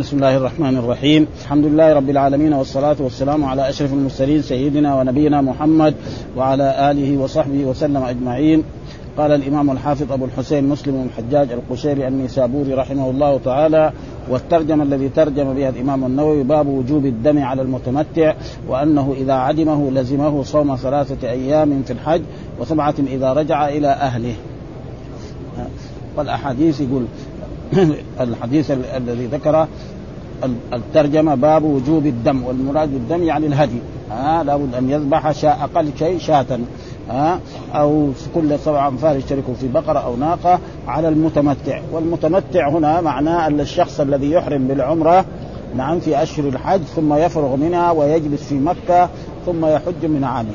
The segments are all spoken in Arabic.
بسم الله الرحمن الرحيم. الحمد لله رب العالمين والصلاة والسلام على أشرف المرسلين سيدنا ونبينا محمد وعلى آله وصحبه وسلم أجمعين. قال الإمام الحافظ أبو الحسين مسلم بن الحجاج القشيري النيسابوري رحمه الله تعالى والترجمة الذي ترجم بها الإمام النووي باب وجوب الدم على المتمتع وأنه إذا عدمه لزمه صوم ثلاثة أيام في الحج وسبعة إذا رجع إلى أهله. والأحاديث يقول الحديث الذي ذكر الترجمة باب وجوب الدم والمراد بالدم يعني الهدي. ها لابد أن يذبح شاء أقل شيء شاة. ها أو كل سبع أنفار يشتركوا في بقرة أو ناقة على المتمتع. والمتمتع هنا معناه أن الشخص الذي يحرم بالعمرة نعم في أشهر الحج ثم يفرغ منها ويجلس في مكة ثم يحج من عامه.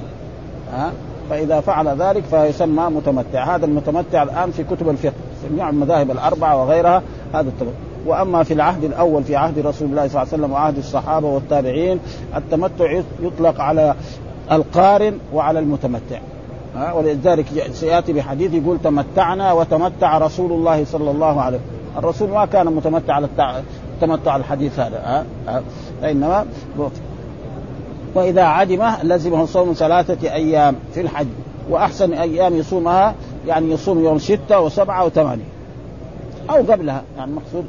ها فإذا فعل ذلك فيسمى متمتع. هذا المتمتع الآن في كتب الفقه. جميع المذاهب الأربعة وغيرها هذا التمتع. وأما في العهد الأول في عهد رسول الله صلى الله عليه وسلم وعهد الصحابة والتابعين التمتع يطلق على القارن وعلى المتمتع. ولذلك سيأتي بحديث يقول تمتعنا وتمتع رسول الله صلى الله عليه وسلم. الرسول ما كان متمتع على التمتع الحديث هذا. فإنما وإذا عدمه لزمه صوم ثلاثة أيام في الحج وأحسن أيام يصومها يعني يصوم يوم ستة وسبعة وثمانية. أو قبلها يعني مقصود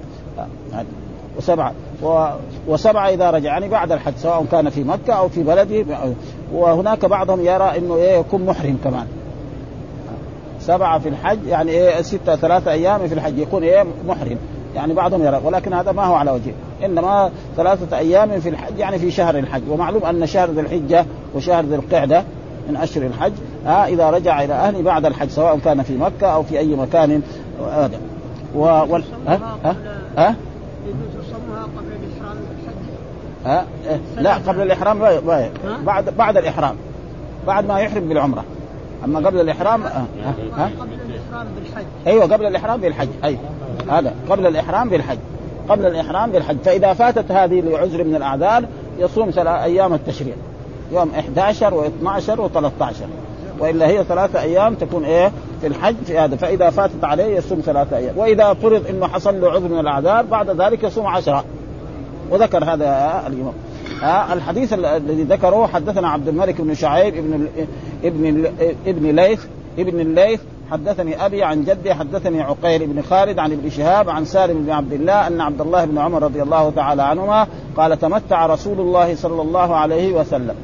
وسبعة. و... وسبعة إذا رجع يعني بعد الحج سواء كان في مكة أو في بلده وهناك بعضهم يرى أنه إيه يكون محرم كمان. سبعة في الحج يعني إيه ستة ثلاثة أيام في الحج يكون إيه محرم. يعني بعضهم يرى ولكن هذا ما هو على وجه. إنما ثلاثة أيام في الحج يعني في شهر الحج. ومعلوم أن شهر ذي الحجة وشهر ذي القعدة من أشهر الحج ها إذا رجع إلى أهله بعد الحج سواء كان في مكة أو في أي مكان. هذا و... وال... ها؟ ها؟ ها؟ ها؟ لا قبل الإحرام ما ما- بعد بعد الإحرام. بعد ما يحرم بالعمرة. أما قبل الإحرام ها؟ ها؟ قبل الإحرام بالحج. أيوه قبل الإحرام بالحج. أي هذا قبل الإحرام بالحج. قبل الإحرام بالحج. فإذا فاتت هذه لعذر من الأعذار يصوم ثلاث أيام التشريع يوم 11 و12 و13 وإلا هي ثلاثة أيام تكون إيه؟ في الحج في هذا. فإذا فاتت عليه يصوم ثلاثة أيام. وإذا فرض إنه حصل له عذر من الاعذار بعد ذلك يصوم عشرة. وذكر هذا الإمام. الحديث الذي ذكره حدثنا عبد الملك بن شعيب ابن ابن ابن ليث ابن الليث حدثني أبي عن جدي حدثني عقيل بن خالد عن ابن شهاب عن سالم بن عبد الله أن عبد الله بن عمر رضي الله تعالى عنهما قال تمتع رسول الله صلى الله عليه وسلم.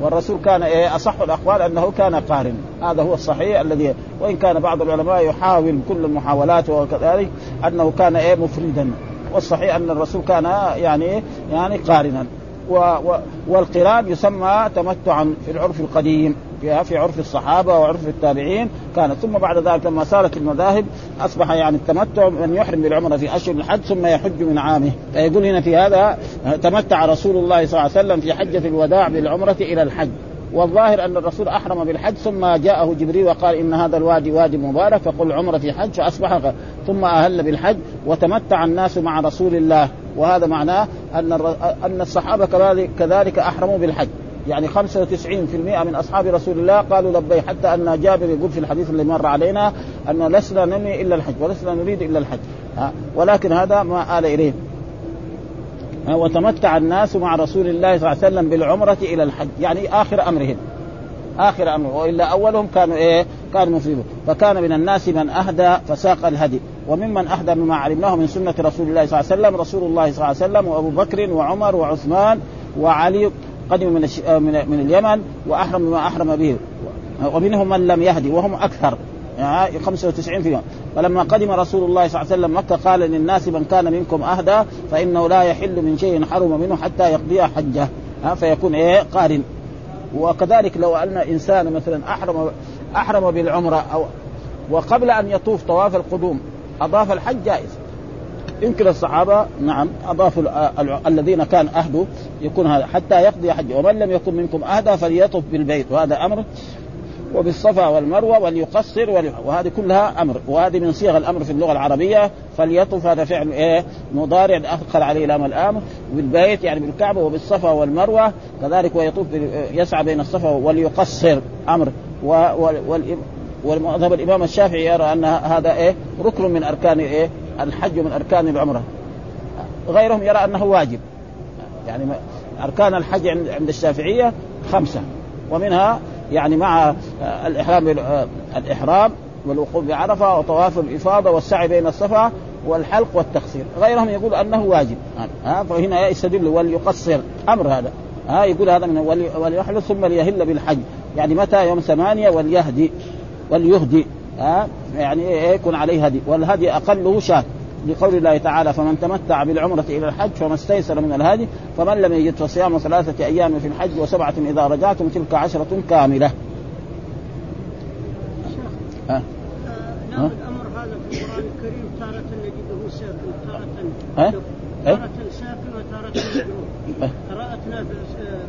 والرسول كان إيه أصح الأقوال أنه كان قارن. هذا هو الصحيح الذي وإن كان بعض العلماء يحاول كل المحاولات وكذلك أنه كان إيه مفردا. والصحيح أن الرسول كان يعني يعني قارنا. و و والقران يسمى تمتعا في العرف القديم. في في عرف الصحابة وعرف التابعين كانت. ثم بعد ذلك لما صارت المذاهب أصبح يعني التمتع من يحرم بالعمره في اشهر الحج ثم يحج من عامه. فيقول هنا في هذا تمتع رسول الله صلى الله عليه وسلم في حجة الوداع بالعمرة إلى الحج. والظاهر أن الرسول أحرم بالحج ثم جاءه جبريل وقال إن هذا الوادي وادي مبارك فقل عمرة في حج فأصبح ثم أهل بالحج. وتمتع الناس مع رسول الله. وهذا معناه أن أن الصحابة كذلك أحرموا بالحج. يعني 95% من أصحاب رسول الله قالوا لبيك حتى أن جابر يقول في الحديث اللي مر علينا انه لسنا ننوي إلا الحج ولسنا نريد إلا الحج. ها؟ ولكن هذا ما آل إليه. وتمتع الناس مع رسول الله صلى الله عليه وسلم بالعمرة إلى الحج يعني آخر أمرهم. آخر أمر وإلا أولهم كانوا إيه؟ كانوا مفيدون فكان من الناس من أهدى فساق الهدي وممن أهدى مما علمناه من سنة رسول الله صلى الله عليه وسلم رسول الله صلى الله عليه وسلم وأبو بكر وعمر وعثمان وعلي قدموا من الش... من من اليمن وأحرم بما أحرم به. ومنهم من لم يهدي وهم أكثر. يعني 95 فيهم. فلما قدم رسول الله صلى الله عليه وسلم مكة قال للناس من كان منكم أهدى فإنه لا يحل من شيء حرم منه حتى يقضي حجه. فيكون إيه؟ قارن. وكذلك لو أن إنسان مثلا أحرم أحرم بالعمرة أو وقبل أن يطوف طواف القدوم أضاف الحج جائز. يمكن الصحابة نعم أضافوا ال- ال- الذين كان أهدوا يكون هذا حتى يقضي حج. ومن لم يكن منكم أهدى فليطف بالبيت وهذا أمر. وبالصفا والمروة وليقصر ولي... وهذه كلها أمر. وهذه من صيغ الأمر في اللغة العربية فليطف هذا فعل إيه؟ مضارع أدخل عليه لام الامر بالبيت يعني بالكعبة وبالصفا والمروة كذلك ويطوف بال- يسعى بين الصفا وليقصر. أمر. و... و... ومذهب الإمام الشافعي يرى أن هذا إيه؟ ركن من أركان إيه؟ الحج من أركان العمرة. غيرهم يرى أنه واجب. يعني أركان الحج عند الشافعية خمسة. ومنها يعني مع الإحرام الإحرام والوقوف بعرفة وطواف الإفاضة والسعي بين الصفا والحلق والتقصير غيرهم يقول أنه واجب. ها فهنا يستدل وليقصر أمر هذا. ها يقول هذا من وليحلل ثم ليهل بالحج. يعني متى؟ يوم ثمانية وليهدي وليهدي. ها؟ يعني إيه يكون عليه هدي. والهدي أقله شاة. لقول الله تعالى فمن تمتع بالعمرة إلى الحج فما استيسر من الهدي فمن لم يجد فصيام ثلاثة أيام في الحج وسبعة إذا رجعتم تلك عشرة كاملة. ها؟ نعم الأمر هذا في القرآن الكريم تارة نجده ساكن تارة ها؟ تارة ساكن وتارة مجرور قراءتنا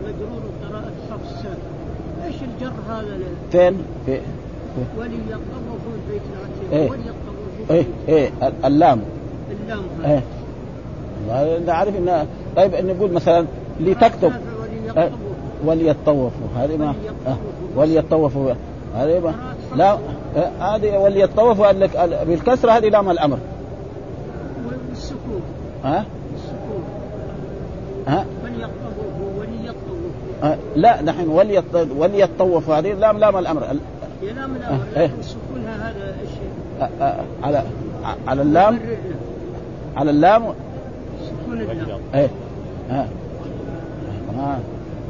مجرور وقراءة حفص ساكن إيش الجر هذا؟ فين؟ في وليطوفوا إيه. وليطوفوا إيه إيه اللام. اللام إيه. أنت عارف ان طيب نقول مثلا لتكتب. وليطوفوا وليطوفوا هذه ما آه، وليطوفوا. وليطوفوا هذه ما لا آه، هذه وليطوفوا بالكسرة هذه لام الأمر. والسكون. ها؟ السكون. ها؟ وليطوفوا وليطوفوا آه، لا نحن وليط- وليطوفوا هذه لام لام الأمر. لام الأمر هذا آه، آه، على على اللام. على اللام؟ سكون اللام؟ إيه. ها آه.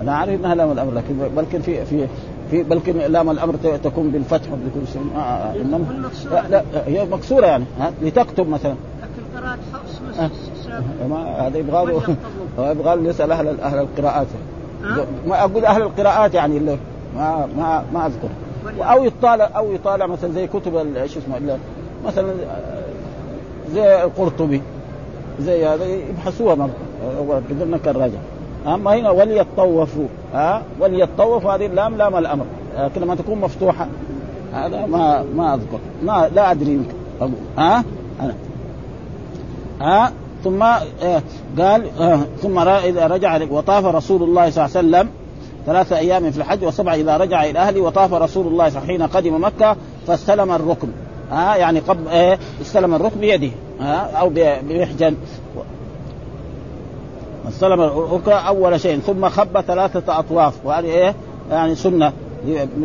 أنا عارف إنها لام الأمر لكن بلكن في في في بلكن لام الأمر تكون بالفتح وبكل شيء. آه. إنما. لا, لا هي مكسورة يعني. ها لتكتب مثلا. لكن قراءة حفص هذا يبغى له يبغى له يسأل أهل أهل القراءات؟ ما أقول أهل القراءات يعني اللي ما ما ما أذكر. أو يطالع أو يطالع مثلا زي كتب شو اسمه مثلا زي القرطبي زي هذا يبحثوها قدرنا كالراجع اما هنا وليطوفوا ها وليطوفوا هذه اللام لام الأمر. لكن لما تكون مفتوحة هذا ما ما أذكر. ما لا أدري يمكن. ها؟ أنا. ها؟ ثم آه، قال آه، ثم إذا رجع وطاف رسول الله صلى الله عليه وسلم ثلاثة أيام في الحج وسبع إذا رجع إلى أهله وطاف رسول الله حين قدم مكة فاستلم الركن. ها يعني قبل إيه استلم الركن بيده. ها أو ب- بمحجن. استلم الركن أول شيء ثم خب ثلاثة أطواف. وهذه إيه؟ يعني سنة.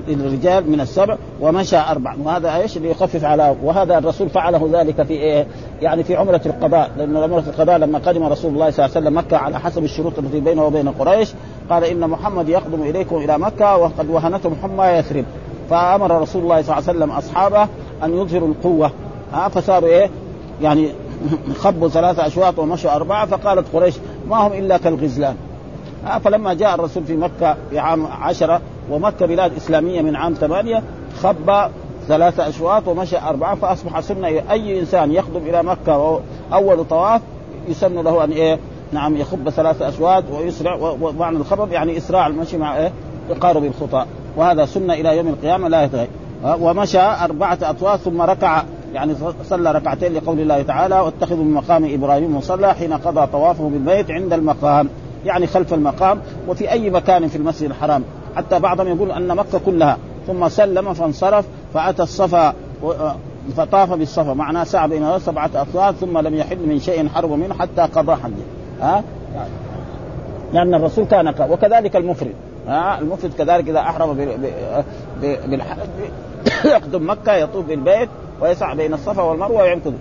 للرجال من السبع ومشى أربع. وهذا إيش؟ ليخفف على وهذا الرسول فعله ذلك في إيه؟ يعني في عمرة القضاء. لأن عمرة القضاء لما قدم رسول الله صلى الله عليه وسلم مكة على حسب الشروط التي بينه وبين قريش قال إن محمد يقدم إليكم إلى مكة وقد وهنتهم حمى يثرب. فأمر رسول الله صلى الله عليه وسلم أصحابه أن يظهروا القوة. ها فصاروا إيه؟ يعني خبوا ثلاثة أشواط ومشوا أربعة. فقالت قريش ما هم إلا كالغزلان. فلما جاء الرسول في مكة في عام عشرة ومكة بلاد إسلامية من عام ثمانية خب ثلاثة أشواط ومشى أربعة فأصبح سنة أي إنسان يخطب إلى مكة أول طواف يسن له أن إيه؟ نعم يخب ثلاثة أشواط ويسرع ومعنى الخبب يعني إسراع المشي مع إيه؟ تقارب الخطى وهذا سنة إلى يوم القيامة لا يتغير ومشى أربعة أطواف ثم ركع يعني صلى ركعتين لقول الله تعالى واتخذوا من مقام إبراهيم مصلى حين قضى طوافه بالبيت عند المقام. يعني خلف المقام وفي أي مكان في المسجد الحرام. حتى بعضهم يقول أن مكة كلها. ثم سلم فانصرف فأتى الصفا و- فطاف بالصفا. معناه سعى بين سبعة اطوار ثم لم يحل من شيء حرم منه حتى قضى حجه ها؟ لأن الرسول كان وكذلك المفرد. ها؟ المفرد كذلك إذا أحرم بالحج يقدم مكة يطوف بالبيت ويسعى بين الصفا والمروة وينقذ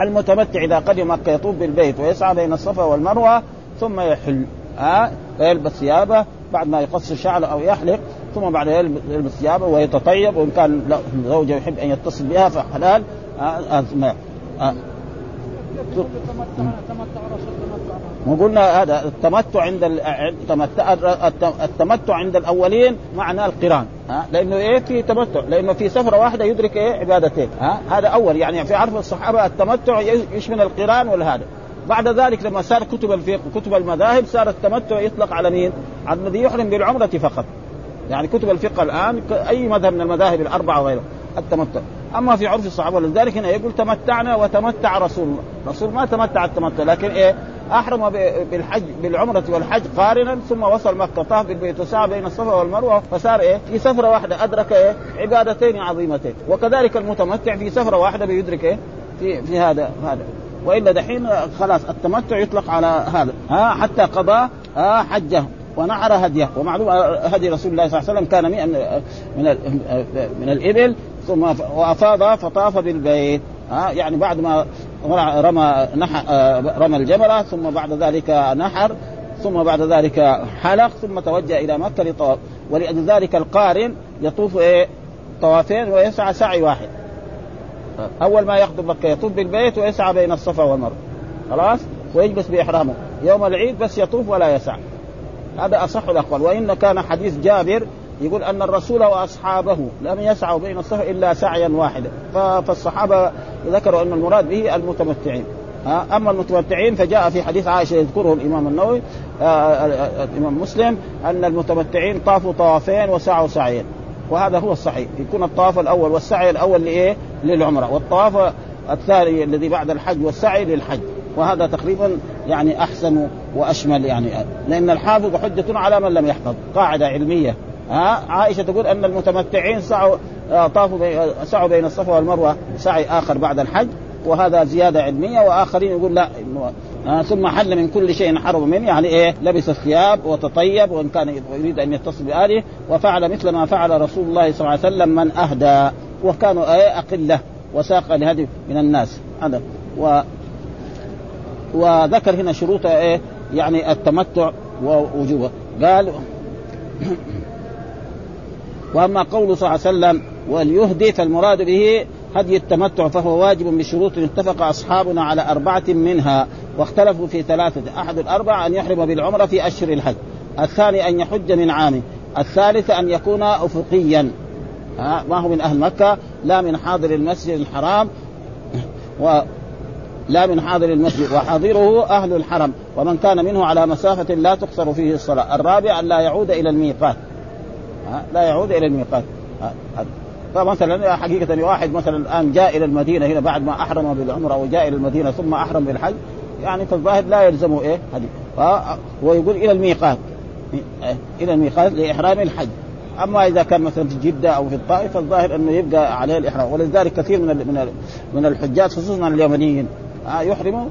المتمتع إذا قدم مكة يطوف بالبيت ويسعى بين الصفا والمروة ثم يحل. ها؟ فيلبس ثيابه بعد ما يقص شعره أو يحلق ثم بعد يلبس ثيابه ويتطيب وإن كان زوجه يحب أن يتصل بها فحلال. ها، ها، ثم ها. وقلنا هذا التمتع عند ال- التمتع التمتع عند الأولين معناه القران. ها لأنه إيه؟ في تمتع. لأنه في سفرة واحدة يدرك إيه؟ عبادتين ها هذا أول. يعني في عرف الصحابة التمتع يشمل القران والهذا. بعد ذلك لما صار كتب الفقه وكتب المذاهب صار التمتع يطلق على مين؟ على الذي يحرم بالعمرة فقط. يعني كتب الفقه الآن أي مذهب من المذاهب الأربعة وغيرها التمتع. أما في عرف الصحابة ولذلك هنا يقول تمتعنا وتمتع رسول الله. رسول ما تمتع التمتع لكن إيه؟ أحرم بالحج بالعمرة والحج قارنا ثم وصل مكة طاف بالبيت وسعى بين الصفا والمروة فصار إيه؟ في سفرة واحدة أدرك إيه؟ عبادتين عظيمتين. وكذلك المتمتع في سفرة واحدة بيدرك إيه؟ في في هذا هذا. وإلا دحين خلاص التمتع يطلق على هذا. ها حتى قضى ها حجه ونحر هديه. ومعلوم هدي رسول الله صلى الله عليه وسلم كان مئة من من, من الإبل ثم وأفاض فطاف بالبيت. ها يعني بعد ما رمى نح رمى الجمره ثم بعد ذلك نحر ثم بعد ذلك حلق ثم توجه إلى مكة لطواف. ولأجل ذلك القارن يطوف إيه؟ طوافين ويسعى سعي واحد. أول ما يخطب مكة يطوف بالبيت ويسعى بين الصفا والمروة. خلاص؟ ويجلس بإحرامه. يوم العيد بس يطوف ولا يسعى. هذا أصح الأقوال. وإن كان حديث جابر يقول أن الرسول وأصحابه لم يسعوا بين الصفا إلا سعيا واحدا. فالصحابة ذكروا أن المراد به المتمتعين. أما المتمتعين فجاء في حديث عائشة يذكره الإمام النووي آه، آه، آه، الإمام مسلم أن المتمتعين طافوا طوافين وسعوا سعيين. وهذا هو الصحيح. يكون الطواف الأول والسعي الأول لإيه؟ للعمرة. والطواف الثاني الذي بعد الحج والسعي للحج. وهذا تقريبا يعني أحسن وأشمل يعني. لأن الحافظ حجة على من لم يحفظ. قاعدة علمية. ها؟ عائشة تقول أن المتمتعين سعوا طافوا بي سعوا بين الصفا والمروة سعي آخر بعد الحج. وهذا زيادة علمية. وآخرين يقول لا آه ثم حل من كل شيء حرم منه. يعني إيه؟ لبس الثياب وتطيب وإن كان يريد أن يتصل بآله وفعل مثل ما فعل رسول الله صلى الله عليه وسلم من أهدى. وكانوا إيه؟ أقلة وساق لهدي من الناس. هذا. و وذكر هنا شروط إيه؟ يعني التمتع ووجوبه. قال وأما قوله صلى الله عليه وسلم وليهدي فالمراد به هدي التمتع فهو واجب بشروط اتفق أصحابنا على أربعة منها. واختلفوا في ثلاثة أحد الأربعة أن يحرم بالعمرة في أشهر الحج الثاني أن يحج من عامه الثالث أن يكون افقيا. ما هو من أهل مكة؟ لا من حاضر المسجد الحرام و لا من حاضر المسجد وحاضره أهل الحرم ومن كان منه على مسافة لا تقصر فيه الصلاة. الرابع أن لا يعود إلى الميقات. لا يعود إلى الميقات. فمثلا حقيقة واحد مثلا الآن جاء إلى المدينة هنا بعد ما أحرم بالعمرة وجاء إلى المدينة ثم أحرم بالحج يعني فالظاهر لا يلزمه إيه هذه. ويقول إلى الميقات. إلى الميقات لإحرام الحج. أما إذا كان مثلا في جدة أو في الطائف فالظاهر أنه يبقى عليه الإحرام. ولذلك كثير من من من الحجاج خصوصا اليمنيين يحرموا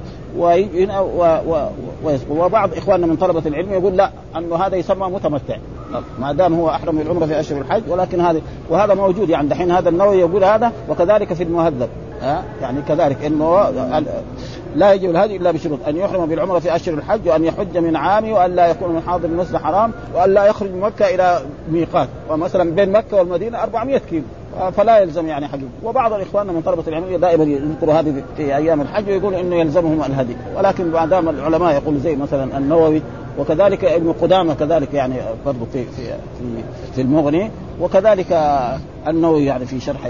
وبعض إخواننا من طلبة العلم يقول لا أنه هذا يسمى متمتع. ما دام هو أحرم بالعمره في أشهر الحج ولكن هذا وهذا موجود. يعني دحين هذا النووي يقول هذا وكذلك في المهذب. ها يعني كذلك إنه لا يجب الهدي إلا بشروط. أن يحرم بالعمرة في اشهر الحج وأن يحج من عامه وأن لا يكون من حاضر المسجد الحرام وأن لا يخرج من مكة إلى ميقات. ومثلا بين مكة والمدينة 400 كيلو. فلا يلزم يعني حقيقي وبعض الإخوان من طلبة العلم دائما يذكروا هذه في أيام الحج ويقول إنه يلزمهم الهدي. ولكن ما دام العلماء يقول زي مثلا النووي وكذلك ابن قدامة كذلك يعني برضه في في في, في المغني وكذلك النووي يعني في شرح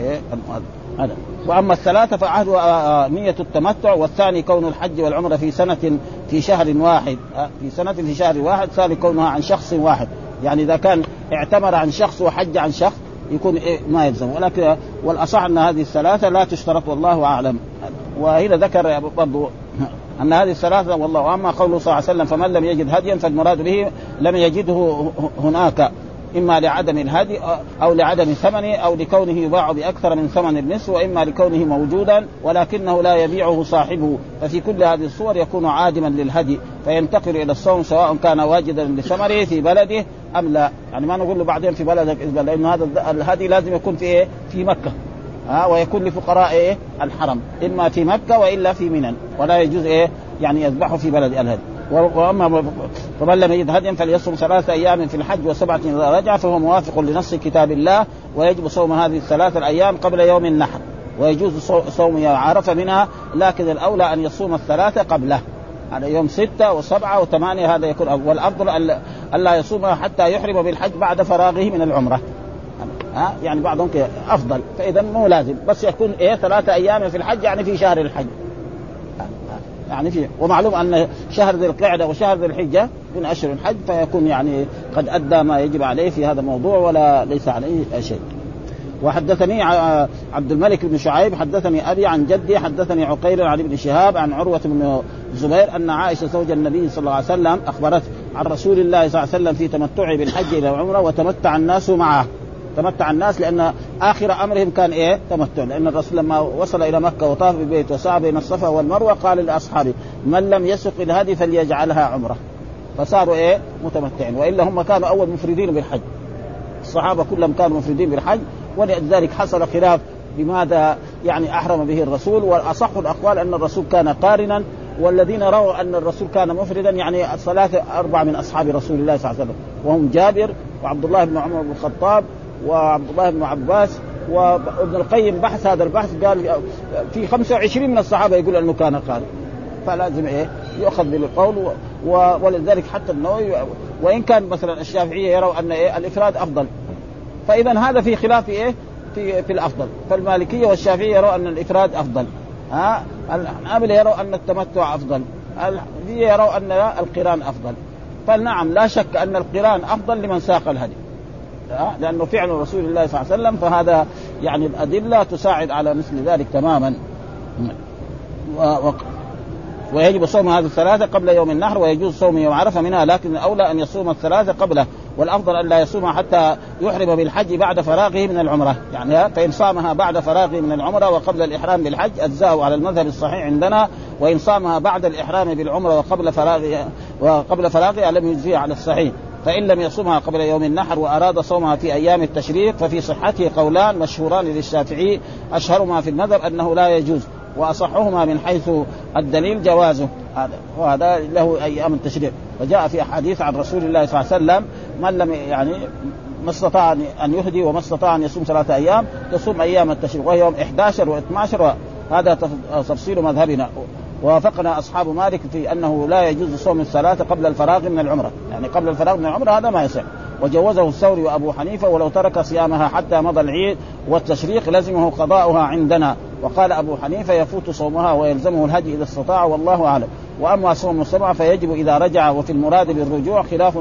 هذا. وأما الثلاثة فعهد آه، آه، نية التمتع والثاني كون الحج والعمرة في سنه في شهر واحد. آه، في سنه في شهر واحد الثاني كونها عن شخص واحد. يعني إذا كان اعتمر عن شخص وحج عن شخص يكون إيه؟ ما يلزم. ولكن والأصح أن هذه الثلاثة لا تشترط والله أعلم. وهنا ذكر برضو أن هذه الثلاثة والله اما قوله صلى الله عليه وسلم فمن لم يجد هديا فالمراد به لم يجده هناك إما لعدم الهدي أو لعدم ثمنه أو لكونه يباع بأكثر من ثمن النصف وإما لكونه موجودا ولكنه لا يبيعه صاحبه. ففي كل هذه الصور يكون عادما للهدي فينتقل إلى الصوم سواء كان واجدا لثمره في بلده أم لا. يعني ما نقول له بعدين في بلدك لأنه هذا الهدي لازم يكون في إيه؟ في مكة. ها ويكون لفقراء إيه؟ الحرم إما في مكة وإلا في منى ولا يجوز إيه؟ يعني يذبحه في بلد الهدي. وأما فمن لم يجد هديا فليصوم ثلاثة أيام في الحج وسبعة إذا رجع فهو موافق لنص كتاب الله ويجب صوم هذه الثلاثة الأيام قبل يوم النحر. ويجوز صوم عرفة منها لكن الأولى أن يصوم الثلاثة قبله. على يوم ستة وسبعة وثمانية هذا يكون والأفضل ألا يصومها حتى يحرم بالحج بعد فراغه من العمرة. ها؟ يعني بعضهم كده أفضل. فإذا مو لازم. بس يكون إيه ثلاثة أيام في الحج يعني في شهر الحج. يعني في ومعلوم أن شهر ذي القعدة وشهر ذي الحجة من أشهر الحج فيكون يعني قد أدى ما يجب عليه في هذا الموضوع ولا ليس عليه شيء. وحدثني عبد الملك بن شعيب حدثني أبي عن جدي حدثني عقيل عن ابن شهاب عن عروة بن الزبير أن عائشة زوج النبي صلى الله عليه وسلم أخبرت عن رسول الله صلى الله عليه وسلم في تمتعه بالحج إلى العمرة وتمتع الناس معه. تمتع الناس لأن آخر أمرهم كان إيه؟ تمتع. لأن الرسول لما وصل إلى مكة وطاف بالبيت وسعى بين الصفا والمروة قال لأصحابه من لم يسق الهدي فليجعلها عمرة. فصاروا إيه؟ متمتعين. وإلا هم كانوا أول مفردين بالحج. الصحابة كلهم كانوا مفردين بالحج. ولذلك حصل خلاف لماذا يعني أحرم به الرسول. واصح الأقوال أن الرسول كان قارنا. والذين رووا أن الرسول كان مفردا يعني ثلاثة أربعة من أصحاب رسول الله صلى الله عليه وسلم. وهم جابر وعبد الله بن عمر بن الخطاب وعبد الله بن عباس وابن القيم بحث هذا البحث قال في 25 من الصحابة يقول أنه كان قارئ. فلازم إيه؟ يؤخذ بالقول ولذلك حتى النووي وإن كان مثلا الشافعية يروا أن إيه؟ الإفراد أفضل. فاذا هذا في خلاف إيه؟ في في الأفضل. فالمالكية والشافعية يروا أن الإفراد أفضل. ها؟ الحنابلة يروا أن التمتع أفضل. الحنفية يروا أن القرآن أفضل. فنعم لا شك أن القرآن أفضل لمن ساق الهدي. لأنه فعل رسول الله صلى الله عليه وسلم فهذا يعني الأدلة تساعد على مثل ذلك تماما. و... ويجب صوم هذه الثلاثة قبل يوم النحر ويجوز صوم يوم عرفة منها لكن الأولى أن يصوم الثلاثة قبله والأفضل أن لا يصومها حتى يحرم بالحج بعد فراغه من العمرة. يعني فإن صامها بعد فراغه من العمرة وقبل الإحرام بالحج أجزاه على المذهب الصحيح عندنا. وإن صامها بعد الإحرام بالعمرة وقبل فراغه وقبل فراغه لم يجزيه على الصحيح. فإن لم يصومها قبل يوم النحر وأراد صومها في أيام التشريق ففي صحته قولان مشهوران للشافعي. أشهرهما في المذهب أنه لا يجوز وأصحهما من حيث الدليل جوازه. هذا وهذا له أيام التشريق. وجاء في أحاديث عن رسول الله صلى الله عليه وسلم من لم يعني ما استطاع ان يهدي وما استطاع أن يصوم ثلاثة أيام يصوم أيام التشريق وهي يوم 11 و12 هذا تفصيل مذهبنا. وافقنا أصحاب مالك في أنه لا يجوز صوم الثلاثه قبل الفراغ من العمرة، يعني قبل الفراغ من العمرة هذا ما يصح، وجوزه الثوري وأبو حنيفة ولو ترك صيامها حتى مضى العيد والتشريق لزمه قضاؤها عندنا. وقال أبو حنيفة يفوت صومها ويلزمه الهدي إذا استطاع والله أعلم. وأما صوم السبعه فيجب إذا رجع وفي المراد بالرجوع خلاف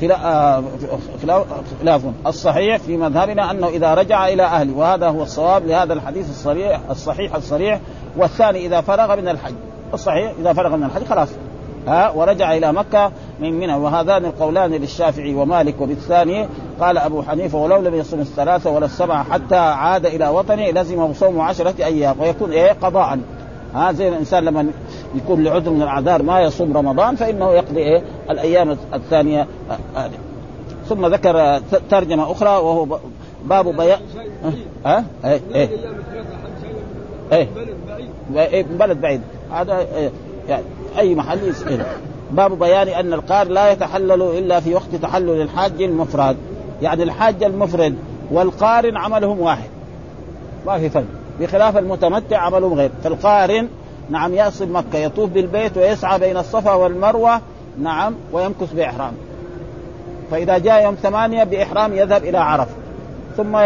خلاف خلاف الصحيح في مذهبنا أنه إذا رجع إلى أهله. وهذا هو الصواب لهذا الحديث الصريح الصحيح الصريح. والثاني إذا فرغ من الحج. الصحيح اذا فرغ من الحج خلاص ها ورجع إلى مكه من منى وهذان القولان للشافعي ومالك وبالثاني قال ابو حنيفه ولو لم يصم الثلاثه ولا السبعه حتى عاد إلى وطنه لزمه صوم عشره أيام ويكون إيه قضاء ها زي الانسان لما يكون لعذر من الاعذار ما يصوم رمضان فانه يقضي إيه الأيام الثانية هذه ثم ذكر ترجمه أخرى وهو باب بيان ها إيه إيه إيه إيه بلد بعيد هذا إيه يعني أي محل يسأل باب بيان أن القار لا يتحلل إلا في وقت تحلل الحاج المفرد. يعني الحاج المفرد والقارن عملهم واحد. ما في فرق بخلاف المتمتع عملهم غير. فالقارن نعم يصل مكة يطوف بالبيت ويسعى بين الصفا والمروة نعم ويمكث بإحرام. فإذا جاء يوم ثمانية بإحرام يذهب إلى عرفة. ثم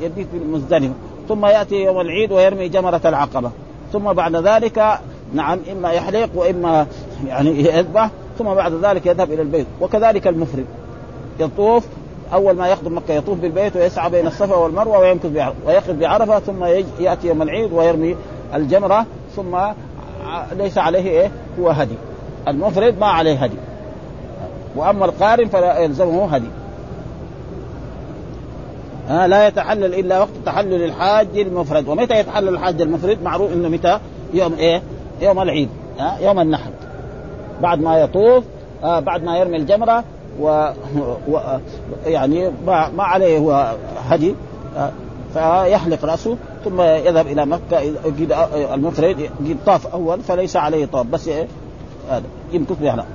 يبيت بالمزدلفة ثم يأتي يوم العيد ويرمي جمرة العقبة. ثم بعد ذلك نعم إما يحلق وإما يعني يذبح ثم بعد ذلك يذهب إلى البيت. وكذلك المفرد. يطوف أول ما يخدم مكة يطوف بالبيت ويسعى بين الصفا والمروة ويمكث ويقف بعرفة ثم يأتي يوم العيد ويرمي الجمرة ثم ليس عليه إيه؟ هو هدي. المفرد ما عليه هدي. وأما القارن فلا يلزمه هدي. آه لا يتحلل إلا وقت تحلل الحاج المفرد. ومتى يتحلل الحاج المفرد؟ معروف إنه متى؟ يوم إيه؟ يوم العيد. آه يوم النحر. بعد ما يطوف آه بعد ما يرمي الجمرة و, و... يعني ما, ما عليه هو هدي آه فيحلق رأسه ثم يذهب إلى مكة يجد المفرد طاف أول فليس عليه طاف. بس إيه؟ هذا يمكث بيحلق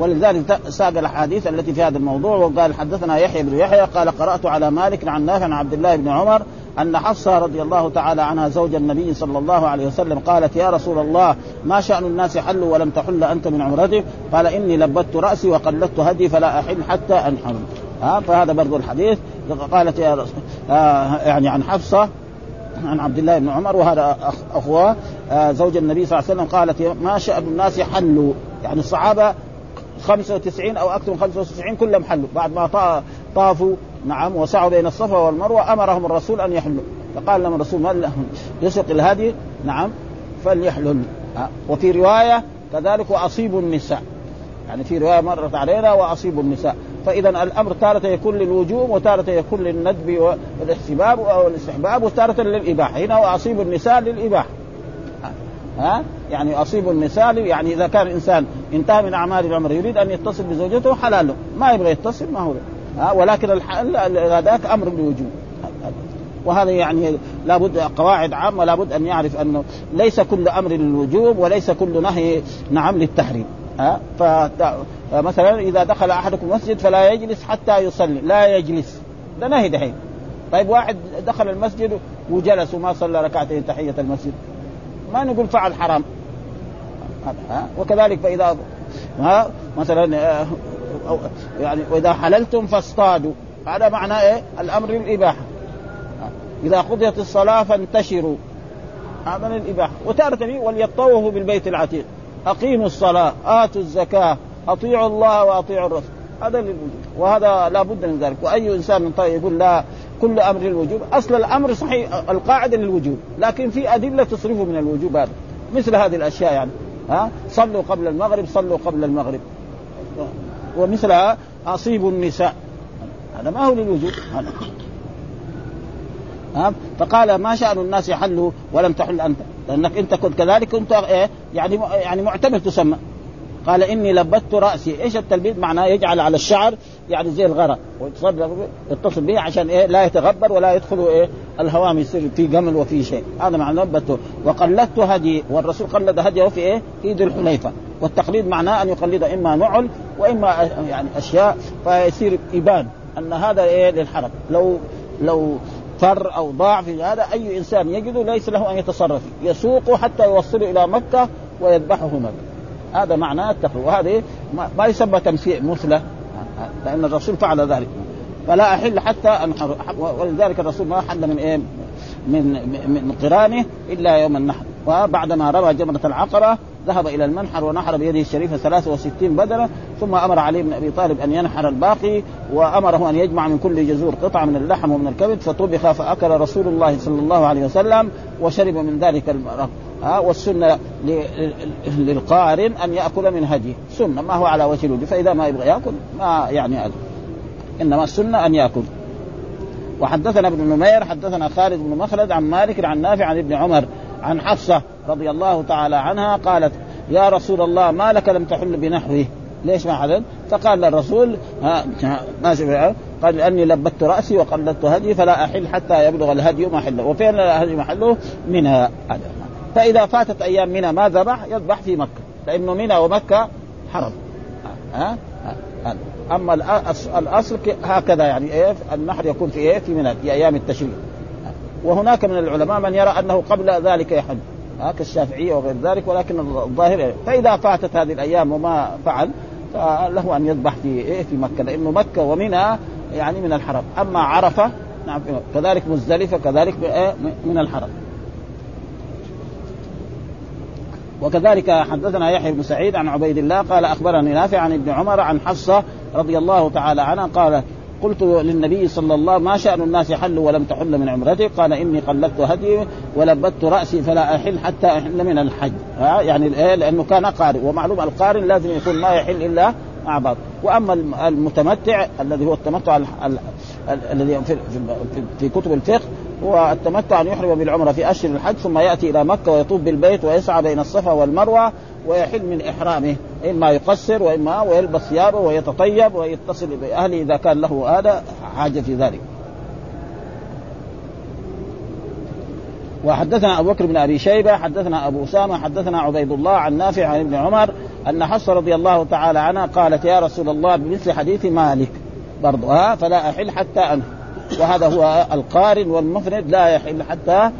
ولذلك ساق الأحاديث التي في هذا الموضوع وقال حدثنا يحيى بن يحيى قال قرأت على مالك عن نافع عن عبد الله بن عمر أن حفصة رضي الله تعالى عنها زوج النبي صلى الله عليه وسلم قالت يا رسول الله ما شأن الناس حلوا ولم تحل أنت من عمرتك قال إني لبت رأسي وقلدت هدي فلا أحل حتى أنحر. ها فهذا برضو الحديث. قالت يا رسول آه يعني عن حفصة عن عبد الله بن عمر وهذا أخوة آه زوج النبي صلى الله عليه وسلم قالت ما شأن الناس حلوا. يعني الصحابة 95 أو أكثر من 95 كلهم حلوا. بعد ما طافوا نعم وسعوا بين الصفا والمروة أمرهم الرسول أن يحلوا. فقال لهم الرسول من يسق الهدي؟ نعم فليحلل. وفي رواية كذلك واصيبوا النساء. يعني في رواية مرت علينا واصيبوا النساء. فاذا الأمر تارة يكون للوجوب وتارة يكون للندب والاحتباب والاستحباب وتارة للإباحة. هنا وأصيب النساء للإباحة. ها؟ يعني أصيب النساء يعني إذا كان الإنسان انتهى من اعمال العمر يريد أن يتصل بزوجته حلال ما يبغى يتصل ما هو. ها؟ ولكن هذاك أمر بالوجوب وهذا يعني لابد قواعد عامة لابد أن يعرف انه ليس كل أمر للوجوب وليس كل نهي نعم للتحريم. ها؟ فمثلا إذا دخل أحدكم المسجد فلا يجلس حتى يصلي. لا يجلس. ده نهي دحين. طيب واحد دخل المسجد وجلس وما صلى ركعتين تحية المسجد. ما نقول فعل حرام. ها؟ وكذلك فاذا ها؟ مثلا آه، يعني وإذا حللتم فاصطادوا. هذا معناه إيه؟ الأمر للإباحة. إذا قضيت الصلاة فانتشروا. هذا للإباحة. وتارة وليطوفوا بالبيت العتيق. أقيموا الصلاة آتوا الزكاة أطيعوا الله وأطيعوا الرسول. هذا للوجوب وهذا لا بد من ذلك. وأي إنسان طيب يقول لا كل أمر للوجوب. أصل الأمر صحيح القاعدة للوجوب. لكن في أدلة تصرفه من الوجوب هذا. مثل هذه الأشياء يعني. ها؟ صلوا قبل المغرب صلوا قبل المغرب. ومثلها أصيبوا النساء. هذا ما هو للوجوب. هذا. ها؟ فقال ما شأن الناس يحلوا ولم تحل أنت. لأنك أنت كنت كذلك كنت إيه؟ يعني يعني معتمر تسمى. قال إني لبت رأسي. إيش التلبيد معناه يجعل على الشعر يعني زي الغرة ويتصل به عشان إيه؟ لا يتغبر ولا يدخل إيه؟ الهوام يصير في جمل وفي شيء. هذا معنى لبته وقلدت هدي. والرسول قلد هديه في إيه؟ في ذي الحليفة. والتقليد معناه أن يقلد إما نعل وإما يعني أشياء فيصير إبان أن هذا إيه؟ للحرم لو لو فر أو ضاع في هذا أي إنسان يجده ليس له أن يتصرف. يسوقه حتى يوصله إلى مكة ويذبحه مكة. هذا معناه التقوى وهذا ما يسمى تمثيل مثله لأن الرسول فعل ذلك. فلا أحل حتى انحر ولذلك الرسول ما حل من إيه؟ من من قرانه إلا يوم النحر. وبعدما رمى جمرة العقرة ذهب إلى المنحر ونحر بيده الشريفة 63 بدنة ثم أمر علي بن أبي طالب أن ينحر الباقي وأمره أن يجمع من كل جزور قطعة من اللحم ومن الكبد فطبخ فأكل رسول الله صلى الله عليه وسلم وشرب من ذلك المرق ها والسنة للقارن أن يأكل من هدي سنة ما هو على وجه الوجه. فإذا ما يبغى يأكل ما يعني أدو. إنما السنة أن يأكل. وحدثنا ابن نمير حدثنا خالد بن مخلد عن مالك عن نافع عن ابن عمر عن حفصة رضي الله تعالى عنها قالت يا رسول الله ما لك لم تحل بنحوه؟ ليش ما حلل؟ فقال الرسول ها ما قال لأني لبت رأسي وقلدت هدي فلا أحل حتى يبلغ الهدي محله، وفين الهدي محله؟ منها. فإذا فاتت أيام منى ما ذبح يذبح في مكة، لأنه منى ومكة حرم. ها؟ أما الأصل هكذا يعني إيه؟ النحر يكون في إيه؟ في منى في أيام التشريق. وهناك من العلماء من يرى أنه قبل ذلك يحج ها؟ كالشافعية وغير ذلك ولكن الظاهر فإذا فاتت هذه الأيام وما فعل فله أن يذبح في إيه؟ في مكة لأنه مكة ومنى يعني من الحرم. أما عرفة نعم كذلك مزدلفة كذلك إيه؟ من الحرم. وكذلك حدثنا يحيى بن سعيد عن عبيد الله قال أخبرني نافع عن ابن عمر عن حفصة رضي الله تعالى عنها قال قلت للنبي صلى الله ما شأن الناس حلوا ولم تحل من عمرتك قال إني قلدت هدي ولبت رأسي فلا أحل حتى أحل من الحج. يعني لأنه كان قارئ ومعلوم القارئ لازم يكون ما يحل إلا مع بعض واما المتمتع الذي هو التمتع الذي في, في كتب الفقه هو التمتع أن يحرم بالعمرة في أشهر الحج ثم يأتي إلى مكة ويطوف بالبيت ويسعى بين الصفا والمروة ويحل من إحرامه إما يقصر وإما ويلبس ثيابه ويتطيب ويتصل بأهله إذا كان له هذا حاجة في ذلك. وحدثنا أبو بكر بن أبي شيبة حدثنا أبو أسامة حدثنا عبيد الله عن نافع عن ابن عمر أن حفصة رضي الله تعالى عنها قالت يا رسول الله بمثل حديث مالك برضو ها فلا أحل حتى انه وهذا هو القارن والمفرد لا يحل حتى